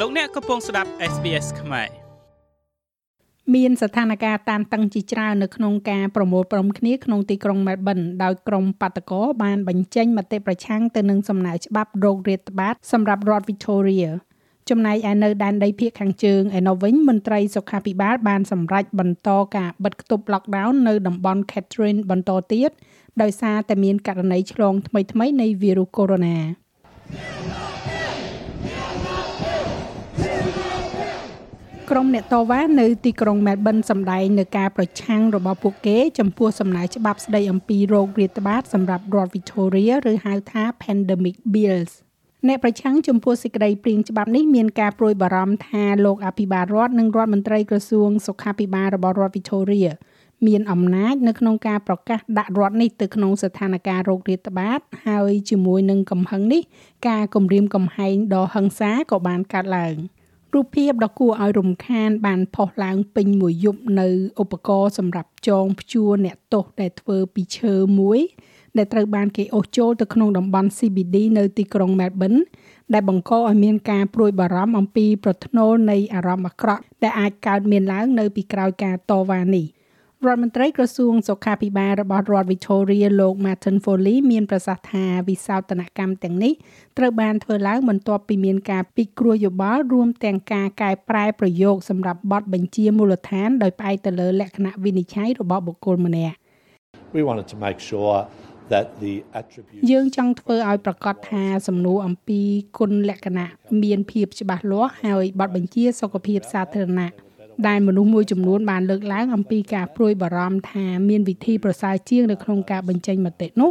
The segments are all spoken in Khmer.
លោកអ្នកកំពុងស្ដាប់ SBS ខ្មែរមានស្ថានភាពតានតឹងជាច្រើននៅក្នុងការប្រមូលផ្តុំគ្នាក្នុងទីក្រុង Melbourne ដោយក្រុមបាតកោបានបញ្ចេញមតិប្រឆាំងទៅនឹងសំណើច្បាប់រោគរាតត្បាតសម្រាប់រដ្ឋ Victoria ចំណែកឯនៅដែនដីភាគខាងជើងឯនោះវិញមន្ត្រីសុខាភិបាលបានសម្រេចបន្តការបិទគប់ lockdown នៅតំបន់ Catherine បន្តទៀតដោយសារតែមានករណីឆ្លងថ្មីៗនៃវីរុសកូវីដ -19 ក្រុមអ្នកតវ៉ានៅទីក្រុង Melbourne សម្ដែងនៅការប្រឆាំងរបស់ពួកគេ ចំពោះសំណើច្បាប់ស្ដីអំពីរោគរាតត្បាតសម្រាប់រដ្ឋ Victoria ឬហៅថា Pandemic Bills អ្នកប្រឆាំងចំពោះសេចក្តីព្រាងច្បាប់នេះមានការព្រួយបារម្ភថាលោកអភិបាលរដ្ឋនិងរដ្ឋមន្ត្រីក្រសួងសុខាភិបាលរបស់រដ្ឋ Victoria មានអំណាចនៅក្នុងការប្រកាសដាក់រដ្ឋនេះទៅក្នុងស្ថានភាពរោគរាតត្បាត ហើយជាមួយនឹងកំហឹងនេះ ការគម្រាមកំហែងដ៏ហិង្សាក៏បានកើតឡើង។ រូបភាពដ៏គួរឲ្យរំខាន បានផុសឡើងពេញមួយយប់នៅឧបករណ៍សម្រាប់ចងព្យួរអ្នកទោសដែលធ្វើពីឈើមួយដែលត្រូវបានគេអូសចូលទៅក្នុងតំបន់ CBD នៅទីក្រុង Melbourne ដែលបង្កឲ្យមានការព្រួយបារម្ភអំពីប្រធ្នូលនៃអារម្មណ៍អាក្រក់ដែលអាចកើតមានឡើងនៅពីក្រោយការតវ៉ានេះ។ រដ្ឋមន្ត្រីក្រសួងសុខាភិបាលរបស់រដ្ឋ Victoria លោក Martin Foley មានប្រសាសន៍ថាវិសោធនកម្មទាំងនេះត្រូវបានធ្វើឡើងបន្ទាប់ពីមានការពិគ្រោះយោបល់រួមទាំងការកែប្រែប្រយោគសម្រាប់បទបញ្ជាមូលដ្ឋានដោយផ្អែកទៅលើលក្ខណៈវិនិច្ឆ័យរបស់បុគ្គលម្នាក់ We wanted to make sure that the attribute យើងចង់ធ្វើឲ្យប្រកាសថាសំណួរអំពីគុណលក្ខណៈមានភាពច្បាស់លាស់ហើយបទបញ្ជាសុខភាពសាធារណៈ ដែលមនុស្សមួយចំនួនបានលើកឡើងអំពីការព្រួយបារម្ភថាមានវិធីប្រសើរជាងនៅក្នុងការបញ្ចេញមតិនោះ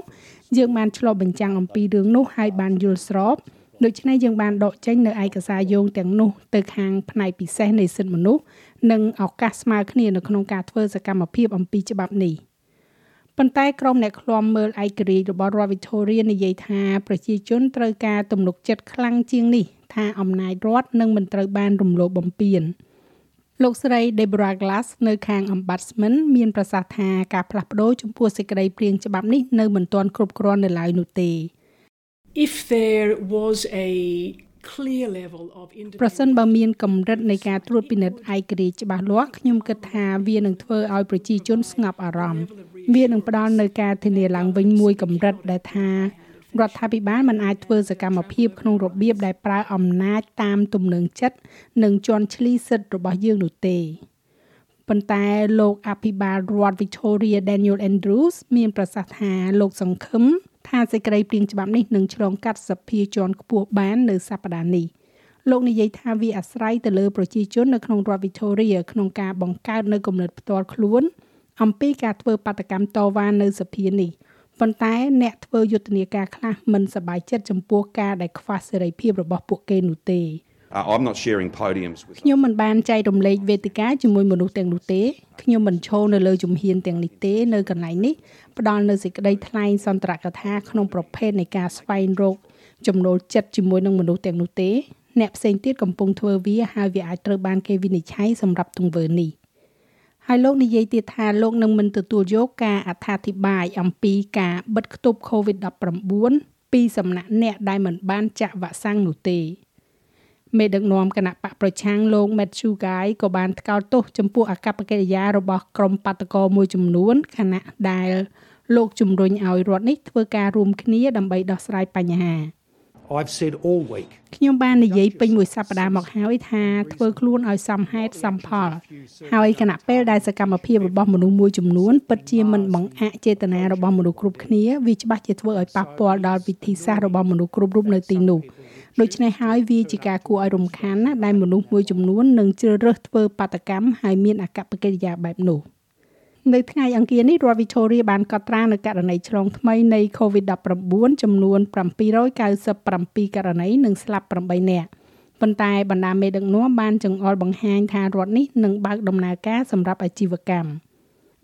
យើងបានឆ្លុះបញ្ចាំងអំពីរឿងនោះហើយបានយល់ស្របដូច្នេះយើងបានដកចេញនៅឯកសារយោងទាំងនោះទៅខាងផ្នែកពិសេសនៃសិទ្ធិមនុស្សនិងឱកាសស្មើគ្នានៅក្នុងការធ្វើសកម្មភាពអំពីច្បាប់នេះប៉ុន្តែក្រុមអ្នកឃ្លាំមើលឯករាជ្យរបស់រដ្ឋ Victoria និយាយថាប្រជាជនត្រូវការទំនុកចិត្តខ្លាំងជាងនេះ ថាអំណាចរដ្ឋនឹងមិនត្រូវបានរំលោភបំពាន។ លោកស្រី Deborah Glass នៅខាង Ombudsman មានប្រសាសន៍ថាការផ្លាស់ប្ដូរចំពោះសេចក្តីព្រាងច្បាប់នេះនៅមិនទាន់គ្រប់គ្រាន់នៅឡើយនោះទេ If there was a clear level of ប្រសិនបើមានកម្រិតនៃការត្រួតពិនិត្យឯករាជ្យច្បាស់លាស់ខ្ញុំគិតថាវានឹងធ្វើឲ្យប្រជាជនស្ងប់អារម្មណ៍វានឹងផ្ដល់នូវការធានាឡើងវិញមួយកម្រិតដែលថា រដ្ឋាភិបាលមិនអាចធ្វើសកម្មភាពក្នុងរបៀបដែលប្រើអំណាចតាមទំនឹងចិត្តនិងជន់ឈ្លីសិទ្ធិរបស់យើងនោះទេប៉ុន្តែលោកអភិបាលរដ្ឋ Victoria Daniel Andrews មានប្រសាសន៍ថាលោកសង្ឃឹមថាសេចក្តីព្រាងច្បាប់នេះនឹងឆ្លងកាត់សភាជាន់ខ្ពស់បាននៅសប្តាហ៍នេះលោកនិយាយថាវាអាស្រ័យទៅលើប្រជាជននៅក្នុងរដ្ឋ Victoria ក្នុងការបង្កើតនៅគំនិតផ្ទាល់ខ្លួនអំពីការធ្វើបាតកម្មតវ៉ានៅសភានេះ ប៉ុន្តែអ្នកធ្វើយុទ្ធនាការខ្លះមិនសប្បាយចិត្តចំពោះការដែលខ្វះសេរីភាពរបស់ពួកគេនោះទេ I'm not sharing podiums with ខ្ញុំមិនបានចែករំលែកវេទិកាជាមួយមនុស្សទាំងនោះទេខ្ញុំមិនឈរនៅលើជំហានទាំងនេះទេនៅកន្លែងនេះផ្ដល់នៅសេចក្តីថ្លែងសន្ទរកថាក្នុងប្រភេទនៃការស្វែងរកចំណូលចិត្តជាមួយនឹងមនុស្សទាំងនោះទេអ្នកផ្សេងទៀតកំពុងធ្វើវាហើយវាអាចត្រូវបានគេវិនិច្ឆ័យសម្រាប់ទង្វើនេះ ហើយលោកនិយាយទៀតថាលោកនឹងមិនទទួលយកការអត្ថាធិប្បាយអំពីការបិទគប់ COVID-19 ពីសំណាក់អ្នកដែលមិនបានចាក់វ៉ាក់សាំងនោះទេមេដឹកនាំគណៈបកប្រឆាំងលោក Matthew Guy ក៏បានថ្កោលទោសចំពោះអកប្បកិរិយារបស់ក្រុមបាតកោមួយចំនួនខណៈដែលលោកជំរុញឲ្យរដ្ឋនេះធ្វើការរួមគ្នាដើម្បីដោះស្រាយបញ្ហា។ I've said all week ខ្ញុំបាននិយាយពេញមួយសប្តាហ៍មកហើយថាធ្វើខ្លួនឲ្យសមហេតុសមផល ហើយគណៈពេលដែលសកម្មភាពរបស់មនុស្សមួយចំនួនពិតជាមិនបង្អាក់ចេតនារបស់មនុស្សគ្រប់គ្នាវាច្បាស់ជាធ្វើឲ្យប៉ះពាល់ដល់វិធីសាស្ត្ររបស់មនុស្សគ្រប់រូបនៅទីនោះដូច្នេះហើយវាជាការគួរឲ្យរំខានណាស់ដែលមនុស្សមួយចំនួននឹងជ្រើសរើសធ្វើបាតកម្មហើយមានអកប្បកិរិយាបែបនោះ។ នៅថ្ងៃអង្គារនេះរដ្ឋ Victoria បានកត់ត្រានូវករណីឆ្លងថ្មីនៃ COVID-19 ចំនួន797ករណីនិងស្លាប់8នាក់ប៉ុន្តែបណ្ដាមេដឹកនាំបានចង្អុលបង្ហាញថារដ្ឋនេះនឹងបើកដំណើរការសម្រាប់អាជីវកម្ម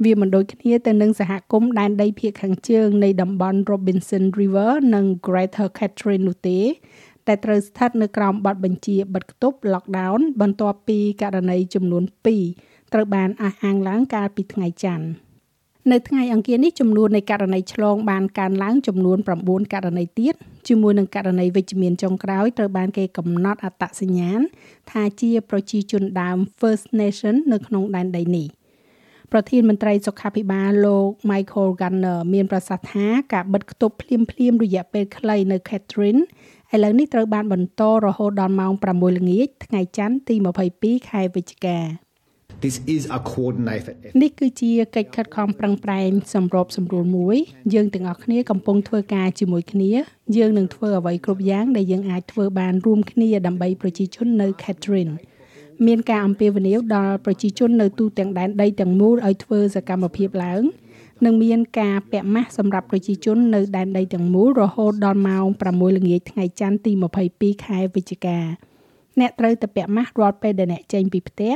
វាមិនដូចគ្នាទៅនឹងសហគមន៍ដែនដីភាគខាងជើងនៃតំបន់ Robinson River និង Greater Catherine នោះទេតែត្រូវស្ថិតនៅក្រោមបទបញ្ជាបិទគប់ lockdown បន្ទាប់ពីករណីចំនួន2 ត្រូវបានអះអាងឡើងកាលពីថ្ងៃច័ន្ទនៅថ្ងៃអង្គារនេះចំនួននៃករណីឆ្លងបានកើនឡើងចំនួន9ករណីទៀតជាមួយនឹងករណីវិជ្ជមានចុងក្រោយត្រូវបានគេកំណត់អត្តសញ្ញាណថាជាប្រជាជនដើម First Nation នៅក្នុងដែនដីនេះប្រធានមន្ត្រីសុខាភិបាលលោក Michael Gardner មានប្រសាសន៍ថាការបិទគប់ភ្លាមភ្លាមរយៈពេលខ្លីនៅ Catherine ឥឡូវនេះត្រូវបានបន្តរហូតដល់ម៉ោង6ល្ងាចថ្ងៃច័ន្ទទី22ខែវិច្ឆិកា This is a coordinated នេះគឺជាកិច្ចខិតខំប្រឹងប្រែងសម្របសម្រួលមួយ យើងទាំងអស់គ្នាកំពុងធ្វើការជាមួយគ្នា យើងនឹងធ្វើអ្វីគ្រប់យ៉ាងដែលយើងអាចធ្វើបានរួមគ្នាដើម្បីប្រជាជននៅ Catherine មានការអំពាវនាវដល់ប្រជាជននៅទូទាំងដែនដីទាំងមូលឲ្យធ្វើសកម្មភាពឡើងនិងមានការពាក់ម៉ាស់សម្រាប់ប្រជាជននៅដែនដីទាំងមូលរហូតដល់ម៉ោង6ល្ងាចថ្ងៃច័ន្ទទី22ខែវិច្ឆិកាអ្នកត្រូវតែពាក់ម៉ាស់រាល់ពេលដែលអ្នកចេញពីផ្ទះ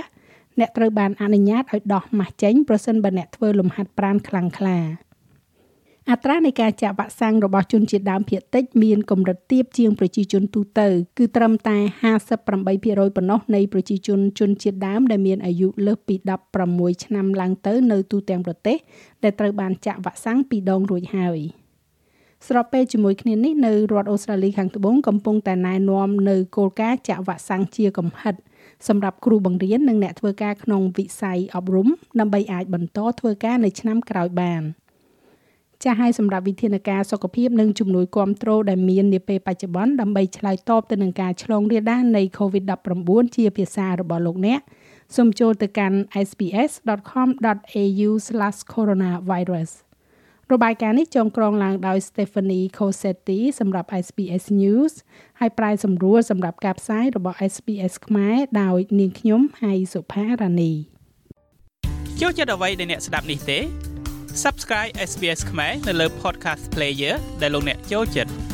អ្នកត្រូវបានអនុញ្ញាតឲ្យដោះម៉ាស់ចេញប្រសិនបើអ្នកធ្វើលំហាត់ប្រាណខ្លាំងក្លាអត្រានៃការចាក់វ៉ាក់សាំងរបស់ជនជាតិដើមភាគតិចមានកម្រិតទាបជាងប្រជាជនទូទៅគឺត្រឹមតែ58%ប៉ុណ្ណោះនៃប្រជាជនជនជាតិដើមដែលមានអាយុលើសពី16ឆ្នាំឡើងទៅនៅទូទាំងប្រទេសដែលត្រូវបានចាក់វ៉ាក់សាំងពីរដងរួចហើយស្របពេលជាមួយគ្នានេះនៅរដ្ឋអូស្ត្រាលីខាងត្បូងកំពុងតែណែនាំនៅគោលការណ៍ចាក់វ៉ាក់សាំងជាកំហិត សម្រាប់គ្រូបង្រៀននិងអ្នកធ្វើការក្នុងវិស័យអប់រំដើម្បីអាចបន្តធ្វើការនៅឆ្នាំក្រោយបាន។ចាស់ហើយសម្រាប់វិធានការសុខភាពនិងជំនួយគ្រប់គ្រងដែលមាននាពេលបច្ចុប្បន្នដើម្បីឆ្លើយតបទៅនឹងការឆ្លងរាលដាលនៃ COVID-19 ជាភាសារបស់លោកអ្នកសូមចូលទៅកាន់ sbs.com.au/coronavirus របាយការណ៍នេះចងក្រងឡើងដោយ Stephanie Cosetti សម្រាប់ SBS News ហើយប្រាយសម្រួលសម្រាប់ការផ្សាយរបស់ SBS ខ្មែរដោយនាងខ្ញុំហៃសុផារ៉ានីចូលចិត្តអ្វីដែលអ្នកស្ដាប់នេះទេ Subscribe SBS ខ្មែរនៅលើ Podcast Player ដែលលោកអ្នកចូលចិត្ត